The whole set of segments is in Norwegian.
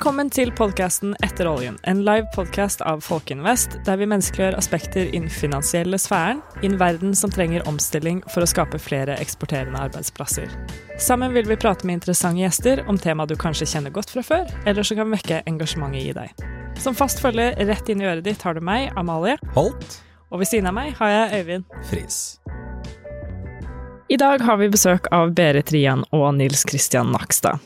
Velkommen til podkasten Etter oljen, en live podkast av Folkeinvest, der vi menneskeliggjør aspekter i den finansielle sfæren i en verden som trenger omstilling for å skape flere eksporterende arbeidsplasser. Sammen vil vi prate med interessante gjester om tema du kanskje kjenner godt fra før, eller som kan vekke engasjementet i deg. Som fast følge rett inn i øret ditt har du meg, Amalie, Holt. og ved siden av meg har jeg Øyvind. Friis. I dag har vi besøk av Berit Rian og Nils Christian Nakstad.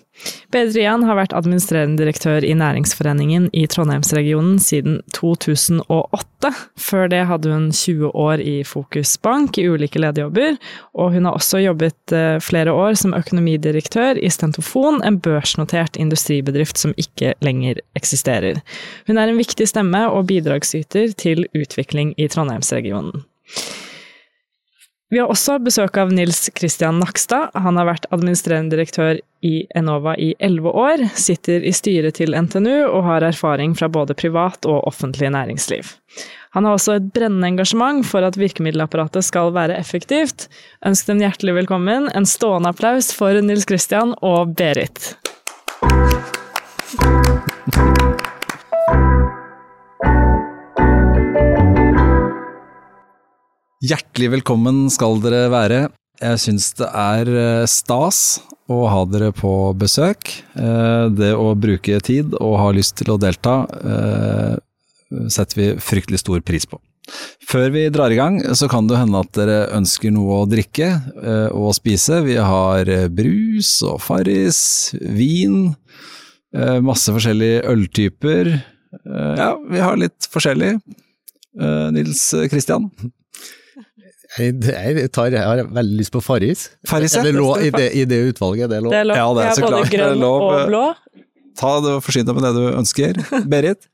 Berit Rian har vært administrerende direktør i Næringsforeningen i Trondheimsregionen siden 2008. Før det hadde hun 20 år i Fokus Bank i ulike lederjobber, og hun har også jobbet eh, flere år som økonomidirektør i Stentofon, en børsnotert industribedrift som ikke lenger eksisterer. Hun er en viktig stemme og bidragsyter til utvikling i Trondheimsregionen. Vi har også besøk av Nils Christian Nakstad. Han har vært administrerende direktør i Enova i elleve år, sitter i styret til NTNU og har erfaring fra både privat og offentlig næringsliv. Han har også et brennende engasjement for at virkemiddelapparatet skal være effektivt. Ønsk dem hjertelig velkommen. En stående applaus for Nils Christian og Berit. Hjertelig velkommen skal dere være. Jeg syns det er eh, stas å ha dere på besøk. Eh, Det å bruke tid og ha lyst til å delta eh, setter vi fryktelig stor pris på. Før vi drar i gang, så kan det hende at dere ønsker noe å drikke og spise. Vi har brus og Farris, vin, masse forskjellige øltyper. Ja, vi har litt forskjellig. Nils Kristian? Jeg, jeg, tar, jeg har veldig lyst på Farris. Farris, ja. Er det lov, i, det, I det utvalget, det er lov? Det er lov. Ja, det er så både klart. Det er grønn lov, og blå. Ta det og Forsyn deg med det du ønsker. Berit?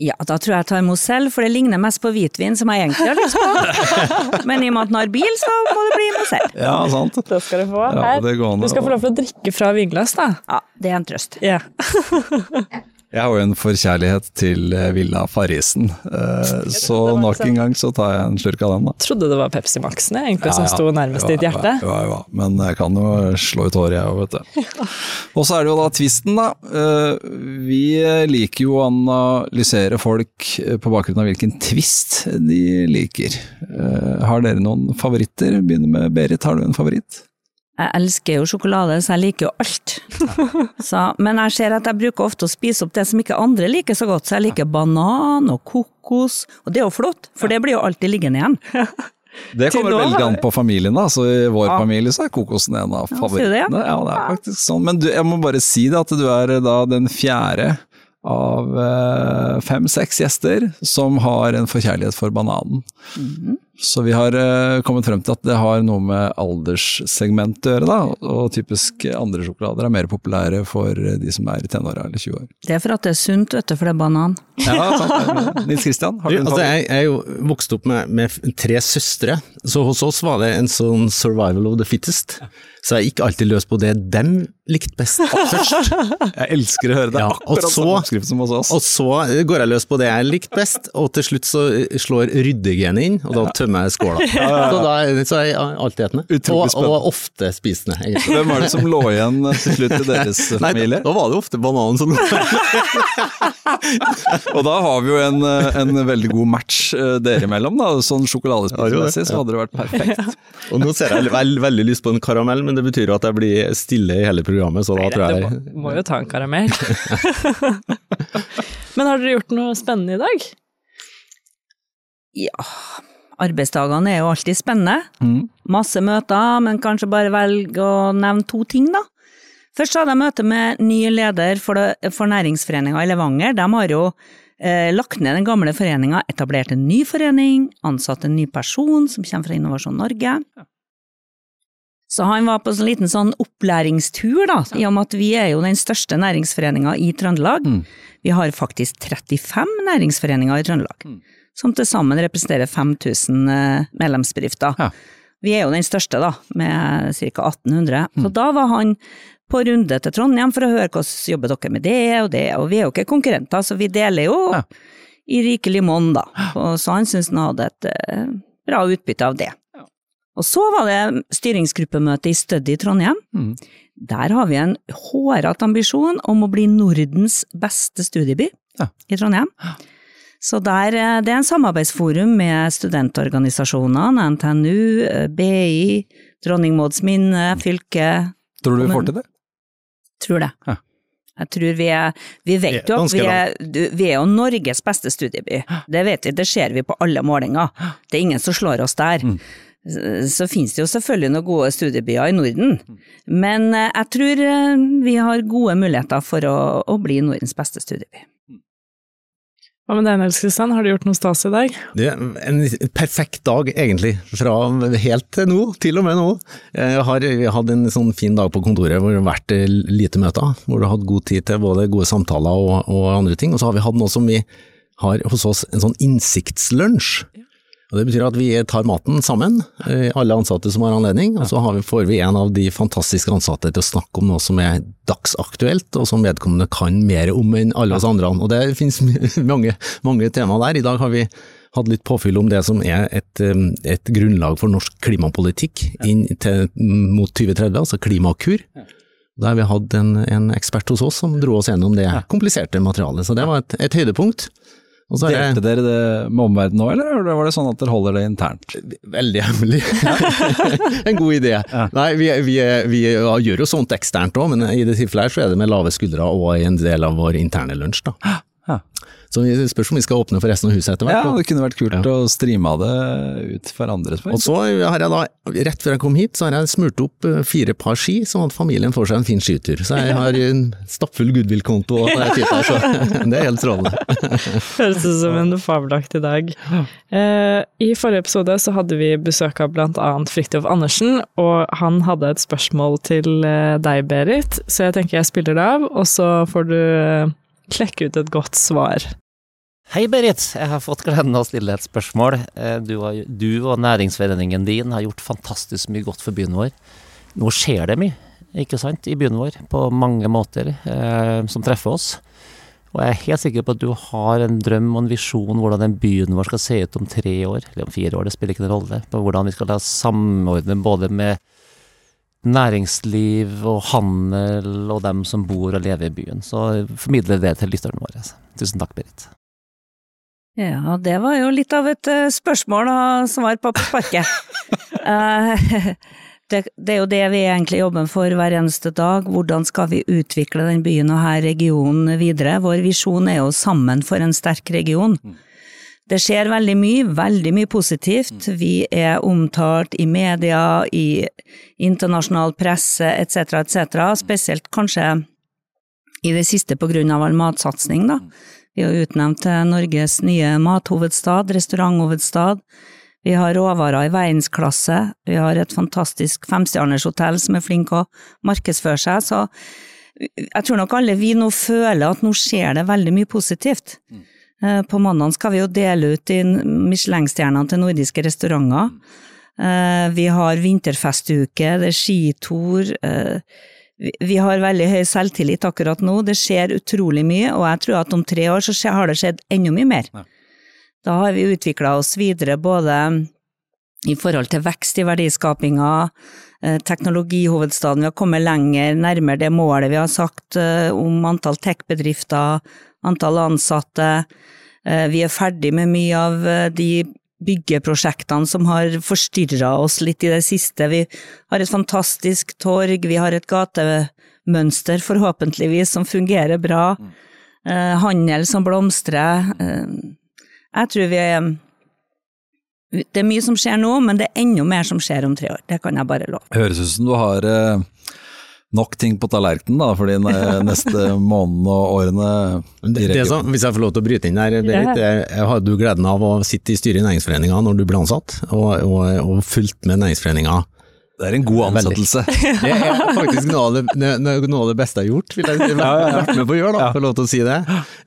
Ja, da tror jeg jeg tar Mozell, for det ligner mest på hvitvin som jeg egentlig har lyst på. Men i og med at den har bil, så må det bli Mozell. Ja, sant. Det skal du få. Her. Ja, Du skal få lov til å drikke fra vinglass, da. Ja, det er en trøst. Ja. Jeg har jo en forkjærlighet til eh, Villa Farrisen, eh, så nok liksom- en gang så tar jeg en slurk av den, da. Trodde det var Pepsi Max-en jeg, egentlig, som Ja, som sto nærmest ditt hjerte. Ja, ja, ja. Men jeg kan jo slå ut håret, jeg òg, vet du. Og så er det jo da tvisten, da. Eh, Vi liker jo å analysere folk på bakgrunn av hvilken tvist de liker. Har dere noen favoritter? Begynner med Berit, har du en favoritt? Jeg elsker jo sjokolade, så jeg liker jo alt. Så, men jeg ser at jeg bruker ofte å spise opp det som ikke andre liker så godt, så jeg liker banan og kokos, og det er jo flott, for det blir jo alltid liggende igjen. Det kommer veldig an på familien, da. Så i vår Ja. familie så er kokosen en av favorittene. Ja, det er faktisk sånn. Men du, jeg må bare si det at du er da den fjerde av eh, fem-seks gjester som har en forkjærlighet for bananen. Mhm. Så vi har eh, kommet frem til at det har noe med alderssegment å gjøre, da. Og typisk andre sjokolader er mer populære for de som er i tenåra eller 20 år. Det er for at det er sunt, vet du, for det er banan. Ja, sant. Nils Kristian, har Du, en altså, favoritt? jeg, jeg er jo vokst opp med, med tre søstre, så hos oss var det en sånn survival of the fittest. Så jeg gikk alltid løs på det dem likte best først. Jeg elsker å høre det. Ja, og Akkurat så- samme oppskrift som hos oss. Og så går jeg løs på det jeg likte best, og til slutt så slår ryddegenet inn, og da tømmer jeg skåla. Så da er- så er jeg altetende. Og, og ofte spisende, egentlig. Hvem var det som lå igjen til slutt i deres familie? Nei, da var det ofte bananen som lå Og da har vi jo en, en veldig god match eh, dere imellom, da. Sånn sjokoladespisemessig så hadde det vært perfekt. Og nå ser jeg veld, veldig lyst på en karamell, men det betyr jo at jeg blir stille i hele programmet, så da tror Du jeg må, må jo ta en karamell. Men har dere gjort noe spennende i dag? Ja, arbeidsdagene er jo alltid spennende. Mm. Masse møter, men kanskje bare velg å nevne to ting, da. Først hadde jeg møte med ny leder for, det, for næringsforeninga i Levanger. De har jo eh, lagt ned den gamle foreninga, etablert en ny forening, ansatt en ny person som kommer fra Innovasjon Norge. Så han var på en liten sånn opplæringstur, da, i og med at vi er jo den største næringsforeninga i Trøndelag. Mm. Vi har faktisk 35 næringsforeninger i Trøndelag, Mm. som til sammen representerer 5000 eh, medlemsbedrifter. Ja. Vi er jo den største, da, med ca. 1800. Mm. Så da var han på runde til Trondheim for å høre hvordan jobber dere med det og det, og vi er jo ikke konkurrenter, så vi deler jo Ja. i rikelig monn, da. Og så han syntes han hadde et eh, bra utbytte av det. Og så var det styringsgruppemøte i Study i Trondheim. Mm. Der har vi en hårete ambisjon om å bli Nordens beste studieby Ja. i Trondheim. Så der, eh, det er en samarbeidsforum med studentorganisasjonene, NTNU, eh, BI, Dronning Mauds minne, fylket, Tror du vi får til det? tror det. Ja. Jeg tror vi er Vi vet jo at vi er, vi er jo Norges beste studieby. Det vet vi, det ser vi på alle målinger. Det er ingen som slår oss der. Mm. Så finnes det jo selvfølgelig noen gode studiebyer i Norden, men eh, jeg tror eh, vi har gode muligheter for å, å bli Nordens beste studieby. Hva med deg, Nils Kristian, har du gjort noe stas i dag? Det er en perfekt dag, egentlig. Fra helt til nå, til og med nå. Jeg har hatt en sånn fin dag på kontoret hvor det har vært lite møter. Hvor du har hatt god tid til både gode samtaler og, og andre ting. Og så har vi hatt noe som vi har hos oss, en sånn innsiktslunsj. Og Det betyr at vi tar maten sammen, eh, alle ansatte som har anledning, og så har vi, får vi en av de fantastiske ansatte til å snakke om noe som er dagsaktuelt, og som vedkommende kan mer om enn alle oss andre. Og det finnes mange, mange temaer der. I dag har vi hatt litt påfyll om det som er et, um, et grunnlag for norsk klimapolitikk til, mot 2030, altså Klimakur. Da har vi hatt en, en ekspert hos oss som dro oss gjennom det kompliserte materialet, så det var et, et høydepunkt. Og så Delte det- dere det med omverdenen nå, eller var det sånn at dere holder det internt? Veldig hemmelig. en god idé. Nei, vi, vi, vi gjør jo sånt eksternt òg, men i det tilfellet her så er det med lave skuldre og en del av vår interne lunsj. da. Ja. Så vi spørs om vi skal åpne for resten av huset etter hvert. Ja, det kunne vært kult Ja. å streame det ut for andre. Og så har jeg da, rett før jeg kom hit, så har jeg smurt opp eh, fire par ski, sånn at familien får seg en fin skitur. Så jeg har en stappfull goodwill-konto og det er så det er helt strålende. Høres ut som en fabelaktig dag. Eh, I forrige episode så hadde vi besøk av annet Fridtjof Andersen, og han hadde et spørsmål til eh, deg, Berit, så jeg tenker jeg spiller det av, og så får du klekke ut et godt svar. Hei Berit, jeg har fått gleden av å stille et spørsmål. Eh, Du, og, du og næringsforeningen din har gjort fantastisk mye godt for byen vår. Nå skjer det mye, ikke sant, i byen vår, på mange måter, eh, som treffer oss. Og jeg er helt sikker på at du har en drøm og en visjon hvordan den byen vår skal se ut om tre år, eller om fire år, det spiller ikke noen rolle. På hvordan vi skal samordne både med næringsliv og handel og dem som bor og lever i byen. Så formidle det til lytterne våre. Tusen takk, Berit. Ja, det var jo litt av et eh, spørsmål å svare på på sparket. Eh, det, det er jo det vi egentlig jobber for hver eneste dag. Hvordan skal vi utvikle den byen og her regionen videre? Vår visjon er jo sammen for en sterk region. Det skjer veldig mye, veldig mye positivt. Vi er omtalt i media, i internasjonal presse etc., etc., spesielt kanskje i det siste på grunn av all matsatsing, da. Vi er utnevnt til Norges nye mathovedstad, restauranthovedstad. Vi har råvarer i verdensklasse, vi har et fantastisk femstjerners hotell som er flink å markedsføre seg, så jeg tror nok alle vi nå føler at nå skjer det veldig mye positivt. Mm. På mandag skal vi jo dele ut Michelin-stjernene til nordiske restauranter. Eh, Vi har vinterfestuke, det er skitur. Vi- har veldig høy selvtillit akkurat nå, det skjer utrolig mye, og jeg tror at om tre år så har det skjedd enda mye mer. Da har vi utvikla oss videre både i forhold til vekst i verdiskapinga, eh, teknologihovedstaden, vi har kommet lenger, nærmere det målet vi har sagt eh, om antall tech-bedrifter, antall ansatte. Eh, Vi er ferdig med mye av de byggeprosjektene som har forstyrra oss litt i det siste. Vi har et fantastisk torg, vi har et gatemønster forhåpentligvis som fungerer bra. Eh, handel som blomstrer. Eh, jeg tror vi er Det er mye som skjer nå, men det er enda mer som skjer om tre år. Det kan jeg bare love. Høres ut som du har eh, nok ting på tallerkenen da, for de neste månedene og årene. Det, det som, hvis jeg får lov til å bryte inn der, Berit, jeg, jeg hadde jo gleden av å sitte i styret i Næringsforeninga når du ble ansatt, og, og, og fulgt med Næringsforeninga. Det er en god ansettelse. Det er faktisk noe av det, noe av det beste jeg har gjort, vil jeg si. vært med på å gjøre, da, for lov til å si det.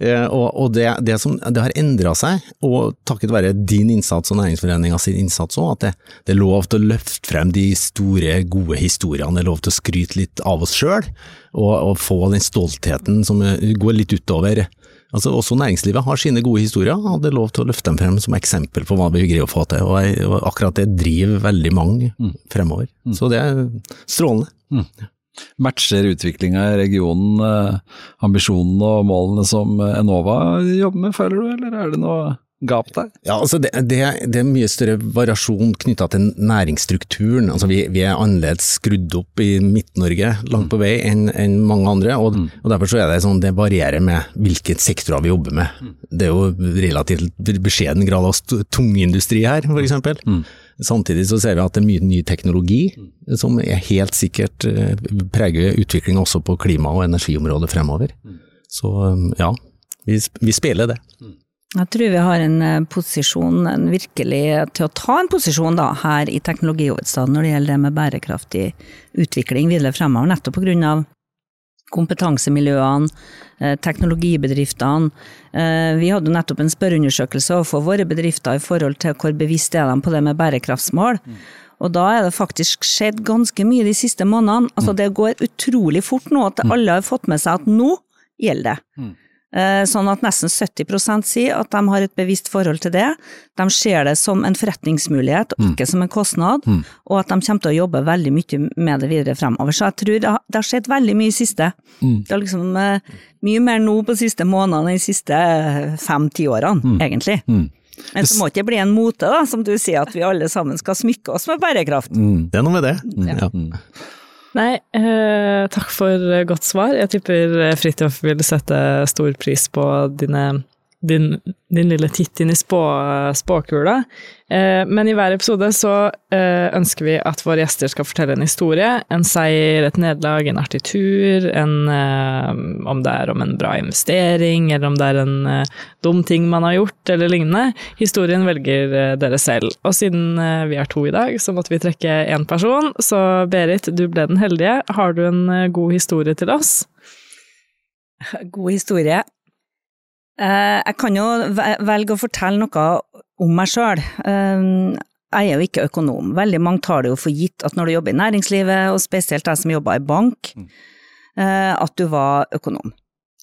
Eh, Og, og det, det, som, det har endra seg, og takket være din innsats og Næringsforeninga sin innsats òg, at det, det er lov til å løfte frem de store, gode historiene, det er lov til å skryte litt av oss sjøl, og, og få den stoltheten som går litt utover. Altså, også næringslivet har sine gode historier, og det er lov til å løfte dem frem som eksempel på hva vi greier å få til. Og, jeg- og akkurat det driver veldig mange fremover. Så det er strålende. Matcher utviklinga i regionen eh, ambisjonene og målene som Enova jobber med, føler du, eller er det noe gap der? Ja, altså det, det, det er mye større variasjon knytta til næringsstrukturen. Altså vi, vi, er annerledes skrudd opp i Midt-Norge langt på vei enn en mange andre, og, mm. og, derfor så er det sånn det varierer med hvilke sektorer vi jobber med. Mm. Det er jo relativt beskjeden grad av tungindustri her, f.eks. Mm. Samtidig så ser vi at det er mye ny teknologi mm. som helt sikkert eh, preger utviklinga også på klima- og energiområdet fremover. Mm. Så ja, vi, vi spiller det. Mm. Jeg tror vi har en eh, posisjon, en virkelig til å ta en posisjon da, her i teknologihovedstaden når det gjelder det med bærekraftig utvikling videre fremover, nettopp av kompetansemiljøene, eh, teknologibedriftene. Eh, vi hadde nettopp en spørreundersøkelse overfor våre bedrifter i forhold til hvor bevisst er de på det med bærekraftsmål. Mm. Og da er det faktisk skjedd ganske mye de siste månedene. Altså mm. det går utrolig fort nå at mm. alle har fått med seg at nå gjelder det. Mm. Eh, sånn at nesten 70% sier at de har et bevisst forhold til det. De ser det som en forretningsmulighet, og ikke mm. som en kostnad, mm. og at de kommer til å jobbe veldig mye med det videre fremover. Så jeg tror det har, skjedd veldig mye i siste. Mm. Det er liksom uh, mye mer nå på siste månedene enn de siste fem-ti årene, mm. egentlig. Mm. Men så må det ikke bli en mote, da, som du sier, at vi alle sammen skal smykke oss med bærekraft. Det er noe med det. Ja. Nei, eh, takk for godt svar. Jeg tipper Fridtjof vil sette stor pris på dine din, din, lille titt inn i spå, spåkula. Eh, men i hver episode så eh, ønsker vi at våre gjester skal fortelle en historie. En seier, et nederlag, en artig tur, en, eh, om det er om en bra investering, eller om det er en eh, dum ting man har gjort, eller lignende. Historien velger eh, dere selv. Og siden eh, vi er to i dag, så måtte vi trekke én person. Så Berit, du ble den heldige. Har du en god historie til oss? God historie. Eh, jeg kan jo velge å fortelle noe om meg sjøl. Eh, jeg er jo ikke økonom. Veldig mange tar det jo for gitt at når du jobber i næringslivet, og spesielt jeg som jobber i bank, mm. eh, at du var økonom.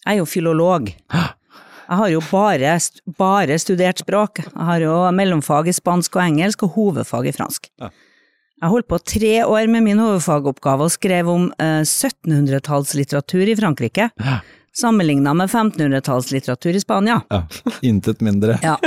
Jeg er jo filolog. Jeg har jo bare, bare, studert språk. Jeg har jo mellomfag i spansk og engelsk, og hovedfag i fransk. Jeg holdt på tre år med min hovedfagoppgave og skrev om 1700-tallslitteratur i Frankrike sammenligna med 1500-tallslitteratur i Spania. Ja, Intet mindre. Ja.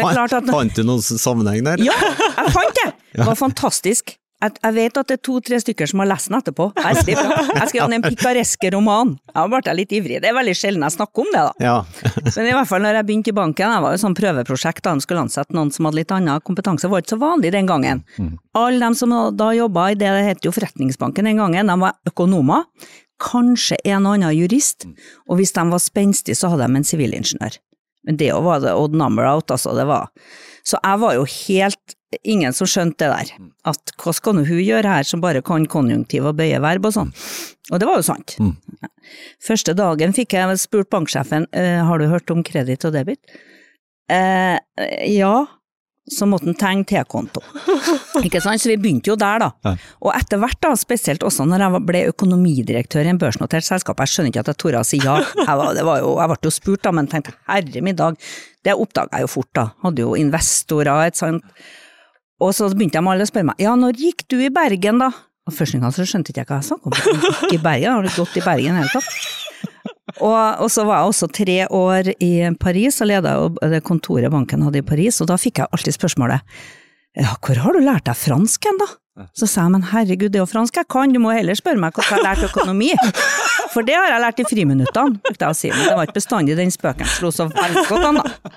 At, fant du noen sammenheng der? Ja, jeg fant det! Det var fantastisk. Jeg, jeg vet at det er to-tre stykker som har lest den etterpå. Jeg skrev en pikareske roman. Jeg ble litt ivrig. Det er veldig sjelden jeg snakker om det, da. Ja. Men i hvert fall når jeg begynte i banken, jeg var jo sånn prøveprosjekt da en skulle ansette noen som hadde litt annen kompetanse, det var ikke så vanlig den gangen. Mm. Alle de som da jobba i det det het jo Forretningsbanken den gangen, de var økonomer kanskje en og annen jurist, mm. og hvis de var spenstige, så hadde de en sivilingeniør. Men det òg var det odd number out, altså. Det var Så jeg var jo helt ingen som skjønte det der. Mm. At hva skal nå hun gjøre her som bare kan konjunktiv og bøye verb og sånn. Og det var jo sant. Mm. Første dagen fikk jeg spurt banksjefen eh, har du hørt om kreditt og debit. Eh, ja, så måtte han tegne T-konto. Ikke sant, så vi begynte jo der, da. Og etter hvert, da, spesielt også når jeg ble økonomidirektør i en børsnotert selskap, jeg skjønner ikke at jeg torde å si ja, jeg, var, det var jo, jeg ble jo spurt, da, men tenkte herre min dag, det oppdaga jeg jo fort, da. Hadde jo investorer, et sånt. Og så begynte de alle å spørre meg, ja, når gikk du i Bergen, da? Og Første gang så skjønte jeg ikke hva jeg snakket om, jeg gikk i Bergen, har du gått i Bergen i det hele tatt? Og, og, så var jeg også tre år i Paris og leda det kontoret banken hadde i Paris, og da fikk jeg alltid spørsmålet ja, hvor har du lært deg fransk hen, da? Så sa jeg men herregud, det er jo fransk jeg kan, du må heller spørre meg hvordan jeg har lært økonomi. For det har jeg lært i friminuttene, brukte jeg å si, men det var ikke bestandig den spøken slo så veldig godt an, da.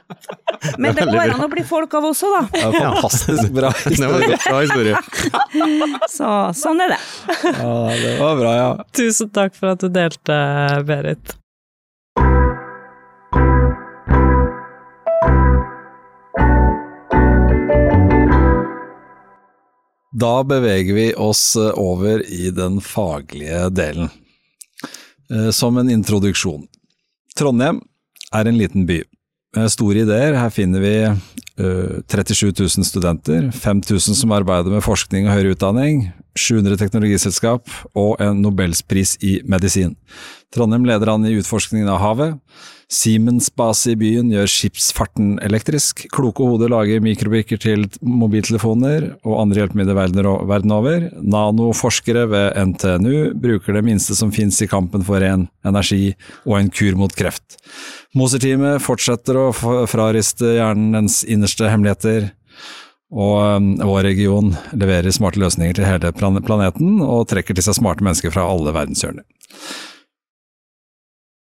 Men det går an å bli folk av også, da. Ja, fantastisk bra historie. Bra historie. Så sånn er det. Ja, det var bra, ja. Tusen takk for at du delte, Berit. Da beveger vi oss eh, over i den faglige delen. Eh, som en introduksjon. Trondheim er en liten by. Store ideer. Her finner vi 37 eh, 000 studenter, 5000 som arbeider med forskning og høyere utdanning, 700 teknologiselskap og en nobelspris i medisin. Trondheim leder an i utforskningen av havet. Siemens base i byen gjør skipsfarten elektrisk. Kloke hoder lager mikrobrikker til mobiltelefoner og andre hjelpemidler verden over. Nanoforskere ved NTNU bruker det minste som finnes i kampen for ren energi og en kur mot kreft. Moser-teamet fortsetter å frariste hjernens innerste hemmeligheter. Og um, vår region leverer smarte løsninger til hele planeten, og trekker til seg smarte mennesker fra alle verdenshjørner.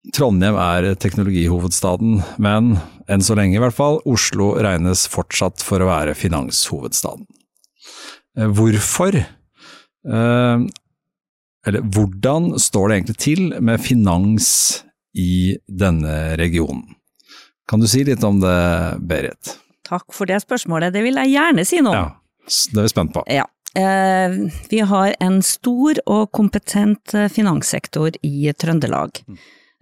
Trondheim er teknologihovedstaden, men enn så lenge i hvert fall, Oslo regnes fortsatt for å være finanshovedstaden. Eh, hvorfor, eh, eller hvordan, står det egentlig til med finans i denne regionen? Kan du si litt om det, Berit? Takk for det spørsmålet, det vil jeg gjerne si noe om. Ja, det er vi spent på. Ja. Eh, vi har en stor og kompetent finanssektor i Trøndelag.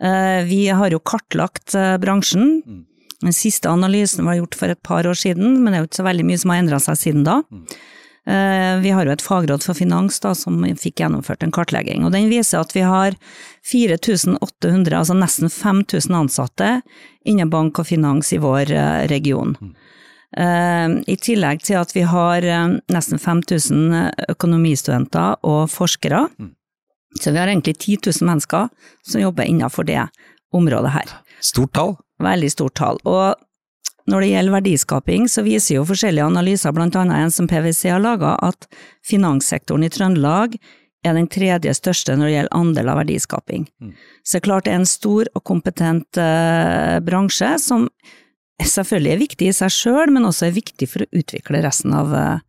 Eh, vi har jo kartlagt bransjen. Mm. Den siste analysen var gjort for et par år siden, men det er jo ikke så veldig mye som har endra seg siden da. Mm. Vi har jo et fagråd for finans da, som fikk gjennomført en kartlegging, og den viser at vi har 4800, altså nesten 5000 ansatte innen bank og finans i vår region. Mm. I tillegg til at vi har eh, nesten 5000 økonomistudenter og forskere. Mm. Så vi har egentlig 10 000 mennesker som jobber innenfor det området her. Stort tall? Veldig stort tall. Og når det gjelder verdiskaping, så viser jo forskjellige analyser, annet en som PwC har laga, at finanssektoren i Trøndelag er den tredje største når det gjelder andel av verdiskaping. Mm. Så det er klart det er en stor og kompetent uh, bransje som selvfølgelig er viktig i seg sjøl, men også er viktig for å utvikle resten av uh,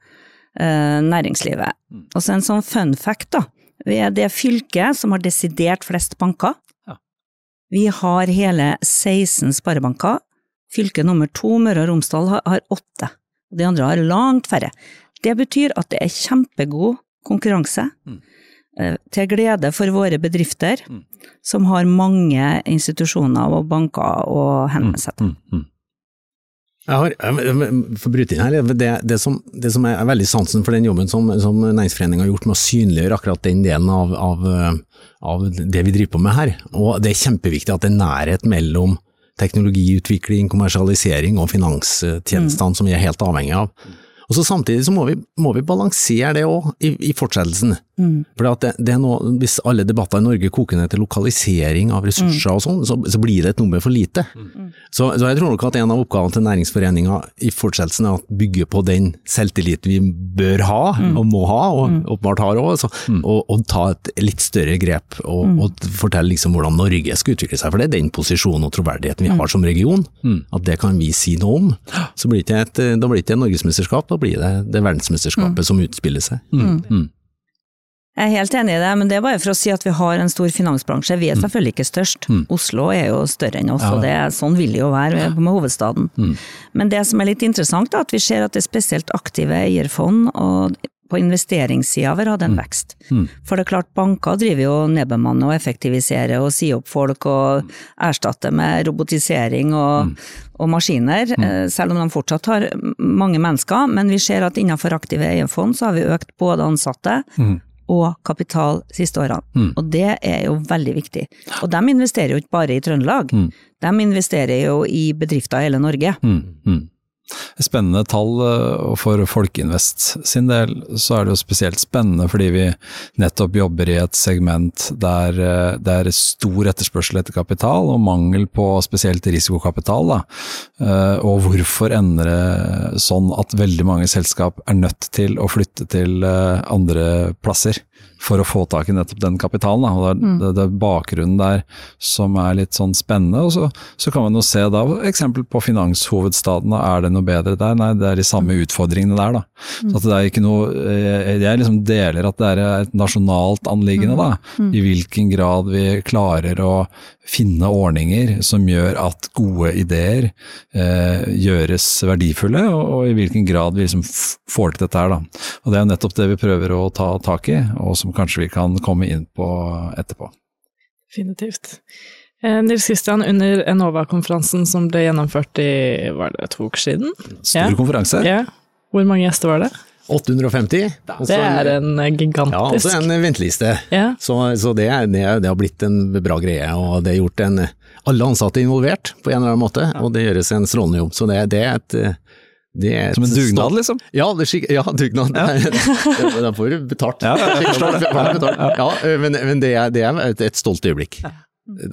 næringslivet. Mm. Og så en sånn fun fact, da. Vi er det fylket som har desidert flest banker. Ja. Vi har hele 16 sparebanker. Fylke nummer to, Møre og Romsdal, har åtte. De andre har langt færre. Det betyr at det er kjempegod konkurranse. Mm. Til glede for våre bedrifter, mm. som har mange institusjoner og banker å henvende seg til. Mm. Jeg har, for bryte inn her, det, det, som, det, som, er veldig sansen for den jobben som, som Næringsforeningen har gjort med å synliggjøre akkurat den delen av, av, av, det vi driver på med her, og det er kjempeviktig at det er nærhet mellom teknologiutvikling, kommersialisering og finanstjenestene mm. som vi er helt avhengig av. Og så Samtidig så må vi, må vi balansere det òg i, i, fortsettelsen. Mm. For det, det er noe, Hvis alle debatter i Norge koker ned til lokalisering av ressurser mm. og sånn, så, så, blir det et nummer for lite. Mm. Så, så, jeg tror nok at en av oppgavene til Næringsforeninga i fortsettelsen er å bygge på den selvtillit vi bør ha, mm. og må ha, og mm. åpenbart har òg, mm. og, og, ta et litt større grep og, og, fortelle liksom hvordan Norge skal utvikle seg. For det er den posisjonen og troverdigheten vi har som region, at det kan vi si noe om. Så blir det et, da blir det ikke et norgesmesterskap, da blir det det verdensmesterskapet mm. som utspiller seg. Mm. mm. Mm. Jeg er helt enig i det, men det er bare for å si at vi har en stor finansbransje. Vi er mm. selvfølgelig ikke størst. Oslo er jo større enn oss, ja. og det, sånn vil det jo være med hovedstaden. Men det som er litt interessant, er at vi ser at det er spesielt aktive eierfond og på investeringssida har hatt en mm. vekst. Mm. For det er klart, banker driver jo nedbemanner og effektiviserer og sier opp folk og erstatter med robotisering og, mm. og maskiner, mm. Eh, selv om de fortsatt har mange mennesker. Men vi ser at innenfor aktive eierfond så har vi økt både ansatte mm. og kapital siste årene. Mm. Og det er jo veldig viktig. Og de investerer jo ikke bare i Trøndelag, de investerer jo i bedrifter i hele Norge. Mm spennende tall, eh, for Folkeinvest sin del så er det jo spesielt spennende fordi vi nettopp jobber i et segment der eh, det er stor etterspørsel etter kapital og mangel på spesielt risikokapital. Da. Eh, og hvorfor ender det sånn at veldig mange selskap er nødt til å flytte til andre plasser? For å få tak i nettopp den kapitalen. Da. Og det, er, mm. det, er bakgrunnen der som er litt sånn spennende. Og så, så kan man jo se da eksempel på finanshovedstaden, er det noe bedre der? Nei, det er de samme mm. utfordringene der, da. Mm. Så det er ikke noe Jeg, jeg liksom deler at det er et nasjonalt anliggende, da. Mm. mm. I hvilken grad vi klarer å finne ordninger som gjør at gode ideer eh, gjøres verdifulle, og, og, i hvilken grad vi liksom får til dette her. Da. Og Det er jo nettopp det vi prøver å ta tak i, og som kanskje vi kan komme inn på etterpå. Definitivt. Eh, Nils Kristian, under Enova-konferansen som ble gjennomført i var det to uker siden? Stor ja. konferanse. Ja. Hvor mange gjester var det? 850. og Det er en gigantisk Ja, også en venteliste. Ja. Så, så det, er- det, er- det har blitt en bra greie, og det er gjort en Alle ansatte er involvert på en eller annen måte, og det gjøres en strålende jobb. Så det, det er et det er Som en dugnad, liksom? Ja, det ja dugnad. Da får du betalt. Ja, jeg forstår det. Får du betalt. Ja, men, men det er, det er et, et stolt øyeblikk.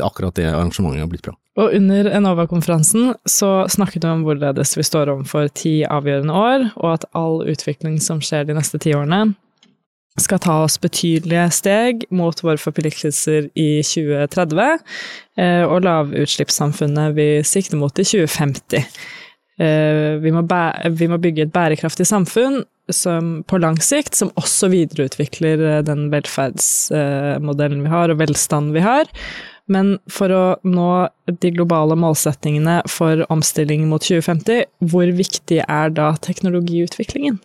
Akkurat det arrangementet har blitt bra. Og under Enova-konferansen så snakket du om hvorledes vi står overfor ti avgjørende år, og at all utvikling som skjer de neste ti årene, skal ta oss betydelige steg mot våre forpliktelser i 2030, eh, og lavutslippssamfunnet vi sikter mot i 2050. Eh, Vi må, vi må bygge et bærekraftig samfunn som, på lang sikt, som også videreutvikler eh, den velferdsmodellen vi har, og velstanden vi har. Men for å nå de globale målsettingene for omstilling mot 2050, hvor viktig er da teknologiutviklingen?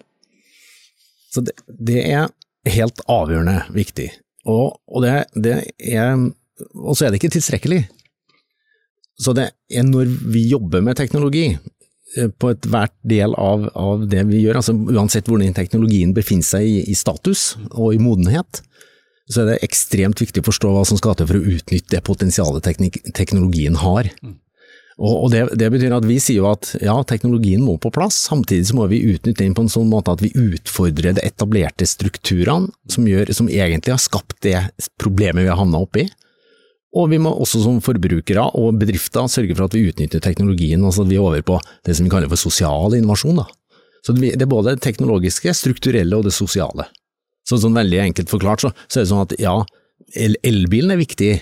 Det, det er helt avgjørende viktig. Og, og, det, det er, og så er det ikke tilstrekkelig. Så det er når vi jobber med teknologi, eh, på ethvert del av, av det vi gjør, altså uansett hvordan teknologien befinner seg i, i status og i modenhet, så er det ekstremt viktig å forstå hva som skal til for å utnytte det potensialet teknologien har. Og, og det, det betyr at vi sier jo at ja, teknologien må på plass, samtidig så må vi utnytte den på en sånn måte at vi utfordrer de etablerte strukturene som, gjør, som egentlig har skapt det problemet vi har havna oppi. Og vi må også som forbrukere og bedrifter sørge for at vi utnytter teknologien, altså at vi er over på det som vi kaller for sosial innovasjon. Da. Så det er både det teknologiske, strukturelle og det sosiale. Så sånn veldig enkelt forklart så, så er det sånn at ja, el elbilen er viktig,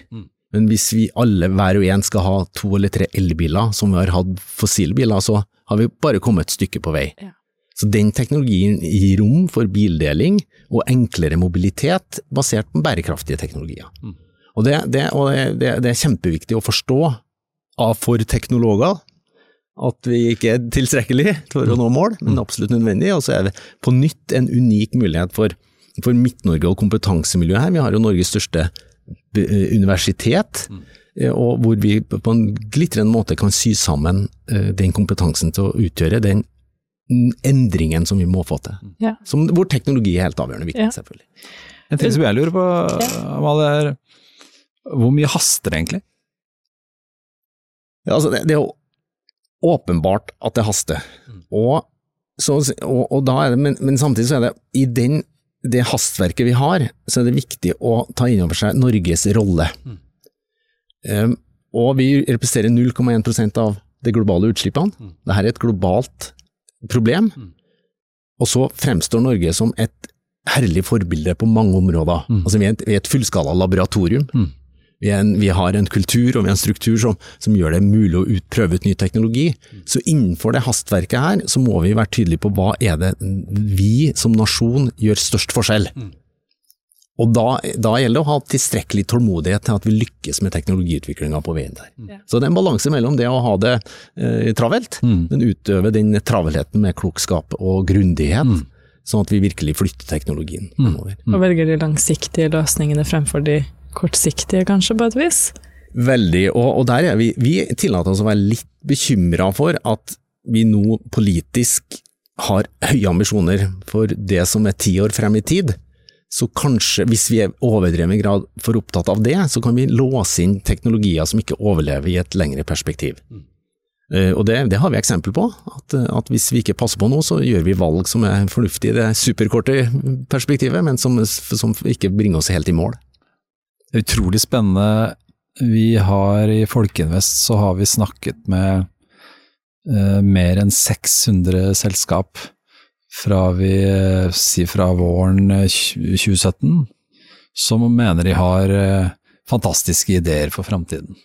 men hvis vi alle hver og en skal ha to eller tre elbiler som vi har hatt fossilbiler, så har vi bare kommet et stykke på vei. Ja. Så den teknologien gir rom for bildeling og enklere mobilitet basert på bærekraftige teknologier. Og, det, det, og det, det, det er kjempeviktig å forstå av for teknologer at vi ikke er tilstrekkelig for å nå mål, men absolutt nødvendig. Og så er det på nytt en unik mulighet for, for Midt-Norge og kompetansemiljøet her. Vi har jo Norges største eh, universitet, eh, og hvor vi på en glitrende måte kan sy sammen eh, den kompetansen til å utgjøre den endringen som vi må få til. Ja. Som, hvor teknologi er helt avgjørende viktig, Ja. selvfølgelig. En ting som jeg lurer på, Amalie, er hvor mye haster det egentlig? Ja, altså det, det er jo åpenbart at det haster. Og, så, og, og da er det, men, men samtidig så er det i den, det hastverket vi har, så er det viktig å ta inn over seg Norges rolle. Um, og vi representerer 0,1% av de globale utslippene. Dette er et globalt problem. Og så fremstår Norge som et herlig forbilde på mange områder. Altså Vi er et, vi er et fullskala laboratorium. Vi, er en, vi har en kultur og vi har en struktur som, som gjør det mulig å ut, prøve ut ny teknologi. Så innenfor det hastverket her, så må vi være tydelige på hva er det vi som nasjon gjør størst forskjell. Og da, da gjelder det å ha tilstrekkelig tålmodighet til at vi lykkes med teknologiutviklinga på veien der. Så det er en balanse mellom det å ha det eh, travelt, men utøve den travelheten med klokskap og grundighet, sånn at vi virkelig flytter teknologien fremover. Og velger de langsiktige løsningene fremfor de kortsiktige, kanskje, på et vis? Veldig, og, og der er vi, vi tillater oss å være litt bekymra for at vi nå politisk har høye ambisjoner for det som er ti år frem i tid. Så kanskje, hvis vi er overdreven grad for opptatt av det, så kan vi låse inn teknologier som ikke overlever i et lengre perspektiv. Eh, Og det, det har vi eksempel på, at, at hvis vi ikke passer på noe, så gjør vi valg som er fornuftige i det superkorte perspektivet, men som, som ikke bringer oss helt i mål. Utrolig spennende. Vi har i Folkeinvest så har vi snakket med eh, mer enn 600 selskap fra vi eh, si fra våren eh, 2017, som mener de har eh, fantastiske ideer for framtiden.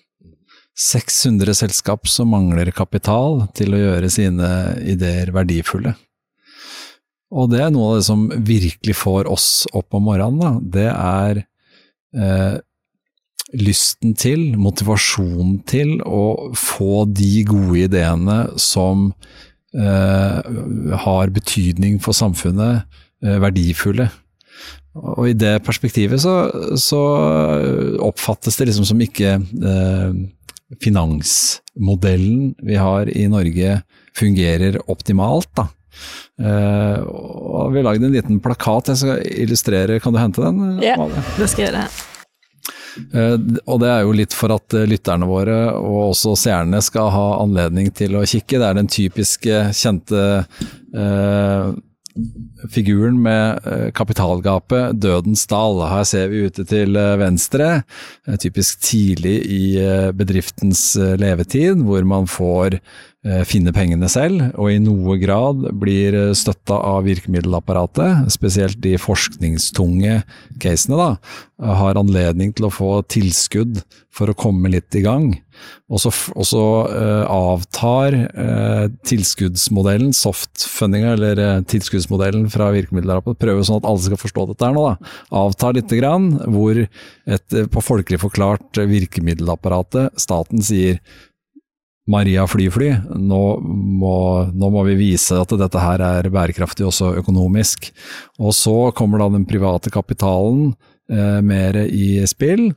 600 selskap som mangler kapital til å gjøre sine ideer verdifulle. Og det er noe av det som virkelig får oss opp om morgenen, da. Det er eh, lysten til, motivasjonen til å få de gode ideene som eh, har betydning for samfunnet, eh, verdifulle. Og i det perspektivet så, så oppfattes det liksom som ikke eh, finansmodellen vi har i Norge fungerer optimalt, da. Eh, og vi har lagd en liten plakat jeg skal illustrere, kan du hente den? Ja. yeah, Det skal jeg gjøre. Uh, og det er jo litt for at eh, lytterne våre, og også seerne, skal ha anledning til å kikke. Det er den typiske kjente uh, figuren med kapitalgapet, Dødens dal. Her ser vi ute til venstre, typisk tidlig i bedriftens levetid, hvor man får finne pengene selv, og i noe grad blir eh, støtta av virkemiddelapparatet, spesielt de forskningstunge casene, da, har anledning til å få tilskudd for å komme litt i gang. Og så, eh, avtar uh, tilskuddsmodellen, softfundinga, eller uh, tilskuddsmodellen fra virkemiddelapparatet, prøver sånn at alle skal forstå dette her nå, da. Avtar lite grann, hvor et, eh, på folkelig forklart eh, virkemiddelapparatet, staten sier Maria Flyfly, nå må, nå må vi vise at dette her er bærekraftig også økonomisk. Og så kommer da den private kapitalen eh, mer i spill,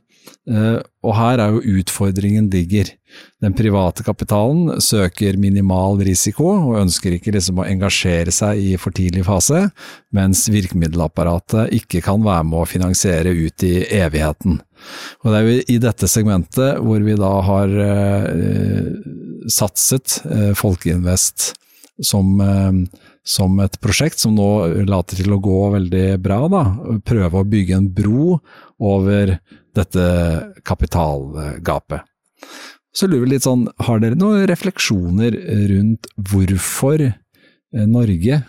eh, og her er jo utfordringen digger. Den private kapitalen søker minimal risiko og ønsker ikke liksom å engasjere seg i for tidlig fase, mens virkemiddelapparatet ikke kan være med å finansiere ut i evigheten. Og det er jo i dette segmentet hvor vi da har eh, satset eh, Folkeinvest som, eh, som et prosjekt som nå later til å gå veldig bra. Da. Prøve å bygge en bro over dette kapitalgapet. Så lurer vi litt sånn, har dere noen refleksjoner rundt hvorfor eh, Norge,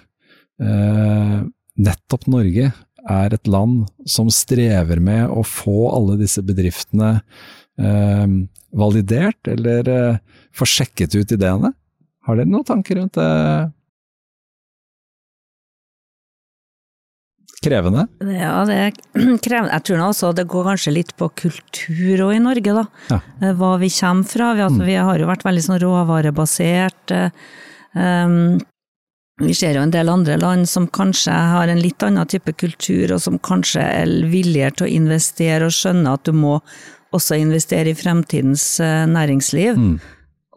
eh, nettopp Norge, er et land som strever med å få alle disse bedriftene eh, validert, eller eh, få sjekket ut ideene? Har dere noen tanker rundt det? Krevende? Ja, det er krevende. Jeg tror også det går kanskje litt på kultur òg i Norge, da. Ja. Eh, Hva vi kommer fra. Vi, altså, vi har jo vært veldig sånn råvarebasert. Um, vi ser jo en del andre land som kanskje har en litt annen type kultur, og som kanskje er villigere til å investere og skjønne at du må også investere i fremtidens eh, næringsliv. Mm.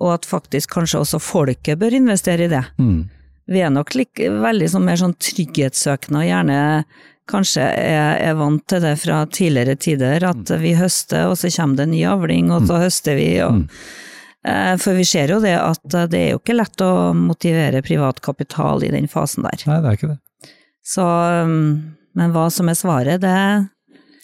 Og at faktisk kanskje også folket bør investere i det. Mm. Vi er nok like, veldig sånn, mer sånn trygghetssøkende og gjerne kanskje er, er vant til det fra tidligere tider, at vi høster, og så kommer det ny avling, og så høster vi. Og, eh, for vi ser jo det at det er jo ikke lett å motivere privat kapital i den fasen der. Nei, det er ikke det. Så, um, men hva som er svaret, det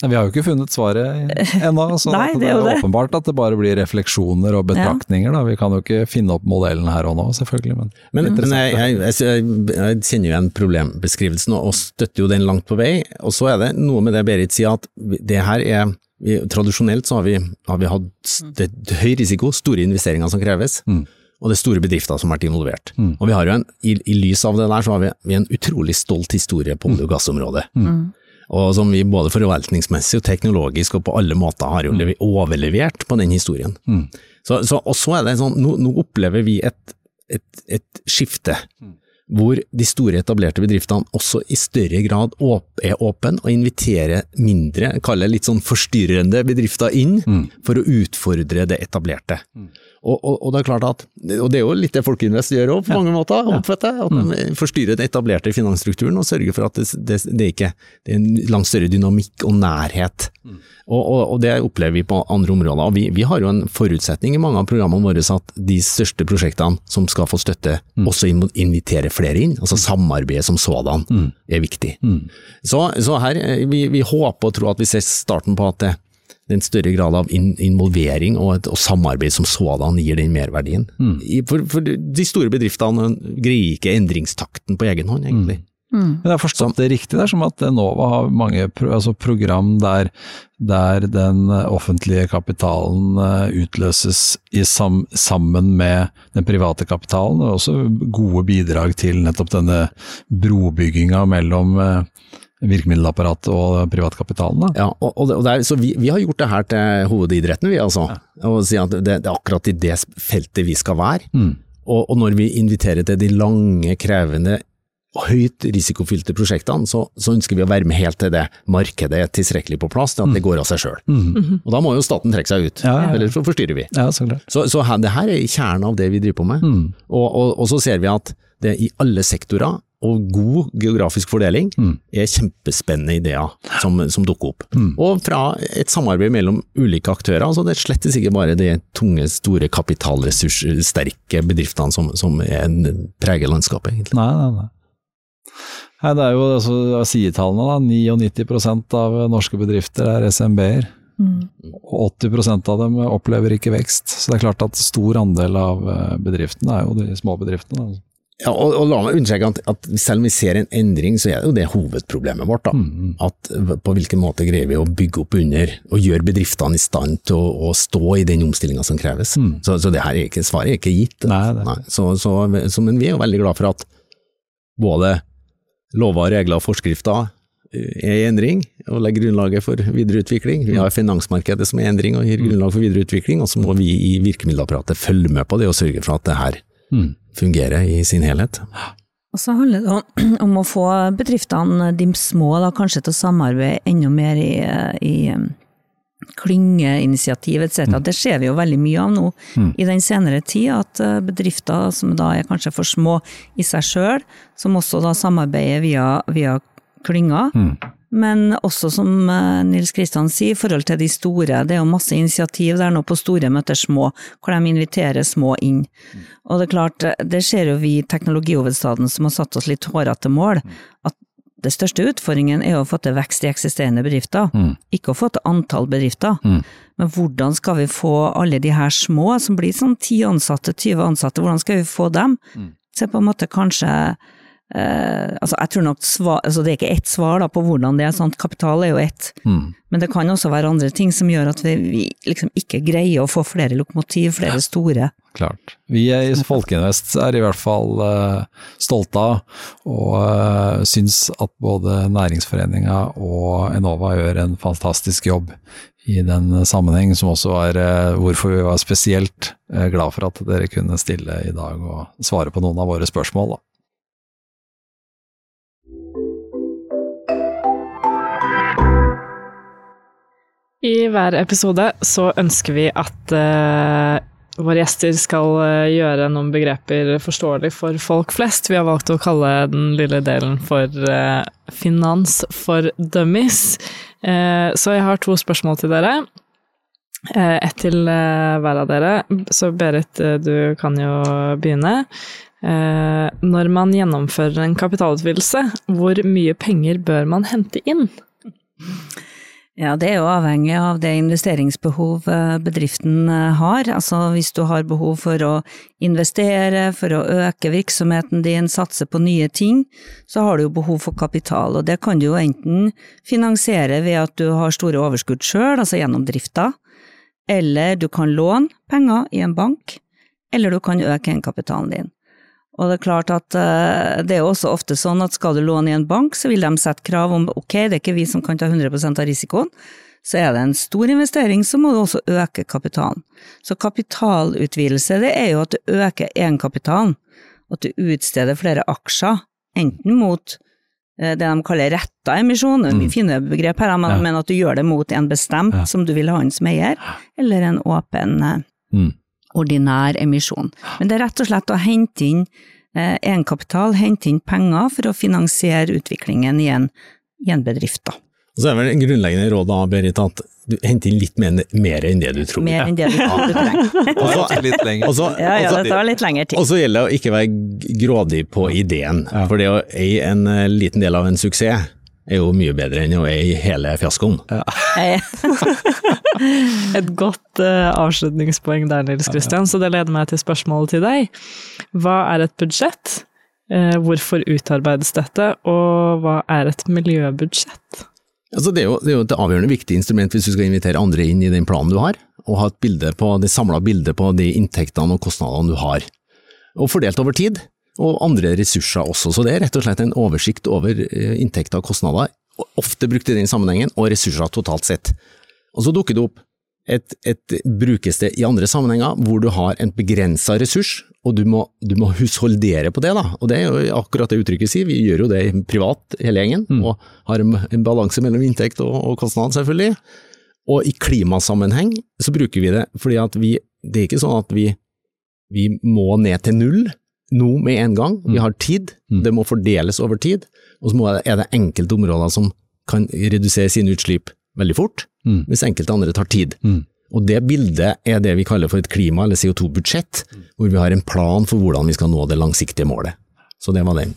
Vi har jo ikke funnet svaret ennå. Så Nei, det det er jo det. åpenbart at det bare blir refleksjoner og betraktninger. Da. Vi kan jo ikke finne opp modellen her og nå, selvfølgelig. Men Men, men jeg, jeg, jeg, jeg kjenner jo igjen problembeskrivelsen og, og støtter jo den langt på vei. Og så er det noe med det Berit sier, at det her er vi, Tradisjonelt så har vi, har vi hatt er høy risiko, store investeringer som kreves. Mm. Og det er store bedrifter som har vært involvert. Mm. Og vi har jo en, i, I lys av det der så har vi, vi en utrolig stolt historie på olje- og gassområdet. Og som vi både forvaltningsmessig og teknologisk og på alle måter har jo overlevert på den historien. Mm. Så, så, og så er det sånn, nå, nå opplever vi et, et, et skifte. Hvor de store etablerte bedriftene også i større grad er åpne og inviterer mindre, det litt sånn forstyrrende bedrifter inn, for å utfordre det etablerte. Og, og, og det er klart at, og det er jo litt det Folkeinvest gjør òg, på mange måter, oppfatter jeg. At de forstyrrer den etablerte finansstrukturen og sørger for at det, det, det ikke det er en langt større dynamikk og nærhet. Og, og, og det opplever vi på andre områder. Og vi, vi har jo en forutsetning i mange av programmene våre at de største prosjektene som skal få støtte, også inviterer flere inn. Altså samarbeidet som sådan er viktig. Så, så her, eh, vi, vi håper og tror at vi ser starten på at det, det er en større grad av in involvering og, et, og samarbeid som sådan gir den merverdien. I, for, for de store bedriftene greier ikke endringstakten på egen hånd, egentlig. Men jeg har forstått det riktig, det er som at Enova har mange pro altså program der, der den offentlige kapitalen eh, utløses i sam sammen med den private kapitalen, og også gode bidrag til nettopp denne brobygginga mellom eh, virkemiddelapparatet og privatkapitalen. Da. Ja, og, og, det, er, så vi, vi har gjort det her til hovedidretten, vi altså. Og si at det, det er akkurat i det feltet vi skal være. Mm. Og, og når vi inviterer til de lange, krevende, høyt risikofylte prosjektene, så, så ønsker vi å være med helt til det markedet er tilstrekkelig på plass til at det går av seg sjøl. Og da må jo staten trekke seg ut, Ja, ja, ja. ellers så forstyrrer vi. Ja, så klart. Så, så her, det her er kjernen av det vi driver på med. Mm. Og, og, og så ser vi at det er i alle sektorer, og god geografisk fordeling Mm. er kjempespennende ideer som, som dukker opp. Mm. Og fra et samarbeid mellom ulike aktører, altså det er slett ikke bare de tunge, store kapitalressurssterke bedriftene som, som er, preger landskapet, egentlig. Nei, nei, nei. Nei, det er jo altså, sidetallene, da. 99% av norske bedrifter er SMB-er. Og 80% av dem opplever ikke vekst. Så det er klart at stor andel av eh, bedriftene er jo de små bedriftene. da. Ja, og, og la meg understreke at, at selv om vi ser en endring, så er det jo det hovedproblemet vårt. da. Mm. At på hvilken måte greier vi å bygge opp under og gjøre bedriftene i stand til å, å stå i den omstillinga som kreves. Mm. Så, så det her er ikke, svaret er ikke gitt. Nei, det- Så, så, så, men vi er jo veldig glad for at både lover, regler og forskrifter eh, er i endring og legger grunnlaget for videreutvikling. Vi har finansmarkedet som er i endring og gir grunnlag for videreutvikling, og så må vi i virkemiddelapparatet følge med på det og sørge for at det her Mm. fungerer i sin helhet. Og så handler det om, å få bedriftene, de små, da, kanskje til å samarbeide enda mer i, i um, klyngeinitiativ etc. Det ser vi jo veldig mye av nå i den senere tid, at uh, bedrifter som da er kanskje for små i seg sjøl, som også da samarbeider via, via klynger. Men også som eh, Nils Kristian sier, i forhold til de store, det er jo masse initiativ der nå på store møter små, hvor de inviterer små inn. Og det er klart, det ser jo vi i teknologihovedstaden som har satt oss litt hårete mål, at det største utfordringen er å få til vekst i eksisterende bedrifter, ikke å få til antall bedrifter. Men hvordan skal vi få alle de her små, som blir sånn ti ansatte, 20 ansatte, hvordan skal vi få dem? Se på en måte kanskje Eh, altså jeg tror nok svar, altså Det er ikke ett svar da på hvordan det er, sant? kapital er jo ett. Mm. Men det kan også være andre ting som gjør at vi, vi liksom ikke greier å få flere lokomotiv, flere store. Klart. Vi i Folkeinvest er i hvert fall uh, stolte av, og uh, syns at både Næringsforeninga og Enova gjør en fantastisk jobb i den sammenheng, som også er uh, hvorfor vi var spesielt glad for at dere kunne stille i dag og svare på noen av våre spørsmål. Da. I hver episode så ønsker vi at uh, våre gjester skal uh, gjøre noen begreper forståelig for folk flest. Vi har valgt å kalle den lille delen for uh, finans for dummies. så jeg har to spørsmål til dere. Ett til hver av dere. Så Berit, du kan jo begynne. når man gjennomfører en kapitalutvidelse, hvor mye penger bør man hente inn? Ja, det er jo avhengig av det investeringsbehov bedriften har. Altså hvis du har behov for å investere, for å øke virksomheten din, satse på nye ting, så har du jo behov for kapital. Og det kan du jo enten finansiere ved at du har store overskudd sjøl, altså gjennom drifta, eller du kan låne penger i en bank, eller du kan øke egenkapitalen din. Og det er klart at det er også ofte sånn at skal du låne i en bank, så vil de sette krav om ok, det er ikke vi som kan ta 100% av risikoen, så er det en stor investering, så må du også øke kapitalen. Så kapitalutvidelse, det er jo at du øker egenkapitalen, at du utsteder flere aksjer, enten mot det de kaller retta emisjon, mm. er fine begrep her, men, Ja. at du gjør det mot en bestemt Ja. som du vil ha inn som eier, eller en åpen eh, Mm. Ordinær emisjon. Men det er rett og slett å hente inn eh, egenkapital, hente inn penger for å finansiere utviklingen i en, i en bedrift. Da. Og så er vel en grunnleggende råd da, Berit, at du henter inn litt mer, mer enn det du tror. Mer enn det du, du trenger. Og så- Litt lenger. og Ja, ja, det tar litt lengre tid. Og så gjelder det å ikke være grådig på ideen, Ja. for det å eie en eh, liten del av en suksess er jo mye bedre enn å eie hele fiaskoen. Ja. Et godt eh, avslutningspoeng der, Nils Kristian, så det leder meg til spørsmålet til deg. Hva er et budsjett? Eh, hvorfor utarbeides dette, og hva er et miljøbudsjett? Altså, det, er jo, det er jo et avgjørende viktig instrument hvis du skal invitere andre inn i den planen du har, og ha et bilde på, det samla bildet på de inntektene og kostnadene du har. Og fordelt over tid, og andre ressurser også. Så det er rett og slett en oversikt over eh, inntekter og kostnader, ofte brukt i den sammenhengen, og ressurser totalt sett. Og så dukker det opp et, et brukested i andre sammenhenger hvor du har en begrensa ressurs, og du må, du må husholdere på det. da. Og det er jo akkurat det uttrykket sier, vi gjør jo det privat hele gjengen, og har en, en balanse mellom inntekt og, og kostnad selvfølgelig. Og i klimasammenheng så bruker vi det fordi at vi, det er ikke sånn at vi, vi må ned til null nå med en gang. Vi Mm. har tid, det må fordeles over tid, og så er det enkelte områder som kan redusere sine utslipp veldig fort, Mm. mens enkelte andre tar tid. Mm. Og det bildet er det vi kaller for et klima- eller CO2-budsjett, hvor vi har en plan for hvordan vi skal nå det langsiktige målet. Så det var den.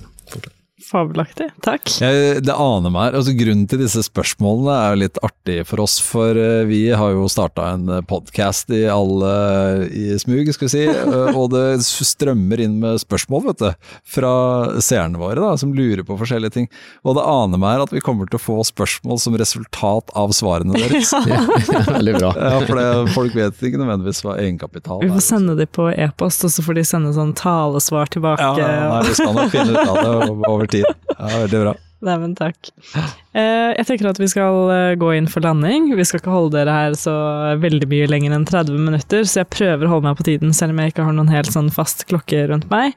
Fabelaktig. Takk. Jeg, det aner meg. altså Grunnen til disse spørsmålene er litt artig for oss, for eh, vi har jo starta en podkast i alle i smug, skal vi si, eh, og det strømmer inn med spørsmål, vet du, fra seerne våre da, som lurer på forskjellige ting. Og det aner meg at vi kommer til å få spørsmål som resultat av svarene deres. ja. Veldig bra. Ja, for det, folk vet ikke nødvendigvis hva egenkapital er. Vi får sende dem på e-post, og så får de sende sånn talesvar tilbake. Ja, nei, vi skal nok finne ut av det over tid. Ja, veldig bra. Nei, men takk. Eh, jeg tenker at vi skal eh, gå inn for landing. Vi skal ikke holde dere her så veldig mye lenger enn 30 minutter, så jeg prøver å holde meg på tiden, selv om jeg ikke har noen helt sånn fast klokke rundt meg.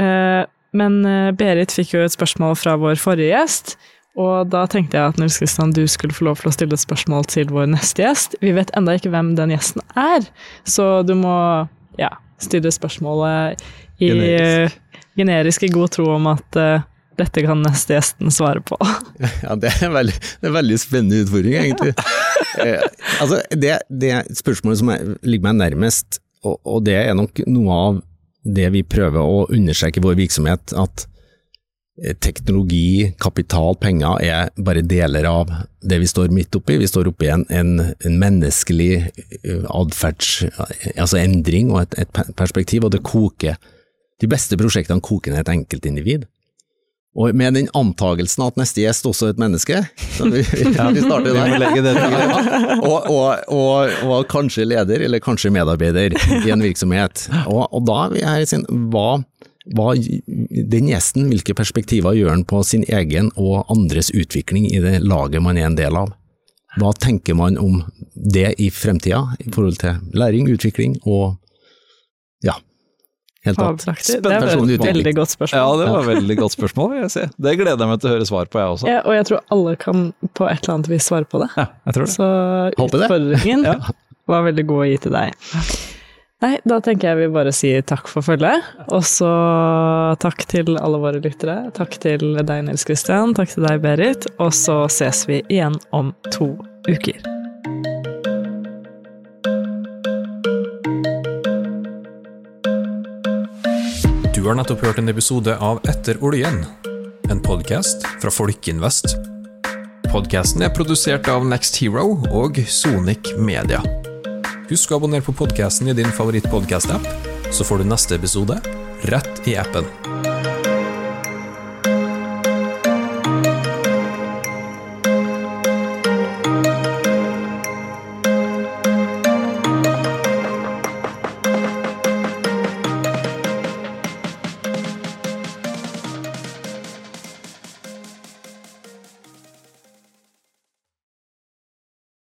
Eh, men Berit fikk jo et spørsmål fra vår forrige gjest, og da tenkte jeg at Nils Kristian, du skulle få lov til å stille et spørsmål til vår neste gjest. Vi vet enda ikke hvem den gjesten er, så du må ja, stille spørsmålet i Generisk. generisk i god tro om at dette kan neste gjesten svare på. Ja, det er veldig, det er en veldig spennende utfordring, egentlig. eh, altså, det, det spørsmålet som er, ligger meg nærmest, og, og det er nok noe av det vi prøver å understreke i vår virksomhet, at eh, teknologi, kapital, penger er bare deler av det vi står midt oppi. Vi står oppi en, en, en menneskelig eh, atferds, altså endring og et, et perspektiv, og det koker. De beste prosjektene koker ned et enkeltindivid. Og med den antagelsen at neste gjest også er et menneske, så vi, vi, vi starter der. Og, og, og, og kanskje leder, eller kanskje medarbeider i en virksomhet. Og, og da vil jeg si, hva, hva den gjesten, hvilke perspektiver gjør han på sin egen og andres utvikling i det laget man er en del av? Hva tenker man om det i fremtida, i forhold til læring, utvikling og helt tatt. Fabelaktig. Det er et veldig godt spørsmål. Ja, det var et veldig godt spørsmål, vil jeg si. Det gleder jeg meg til å høre svar på, jeg også. Ja, og jeg tror alle kan på et eller annet vis svare på det. Ja, jeg tror det. Så utfordringen Ja. var veldig god å gi til deg. Nei, da tenker jeg vi bare sier takk for følget. Og så takk til alle våre lyttere. Takk til deg, Nils Kristian. Takk til deg, Berit. Og så ses vi igjen om to uker. Du har nettopp hørt en episode av Etter oljen, en podkast fra Folkinvest. Podkasten er produsert av Next Hero og Sonic Media. Husk å abonnere på podkasten i din favorittpodkast-app, så får du neste episode rett i appen.